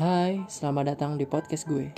Hai, selamat datang di podcast gue.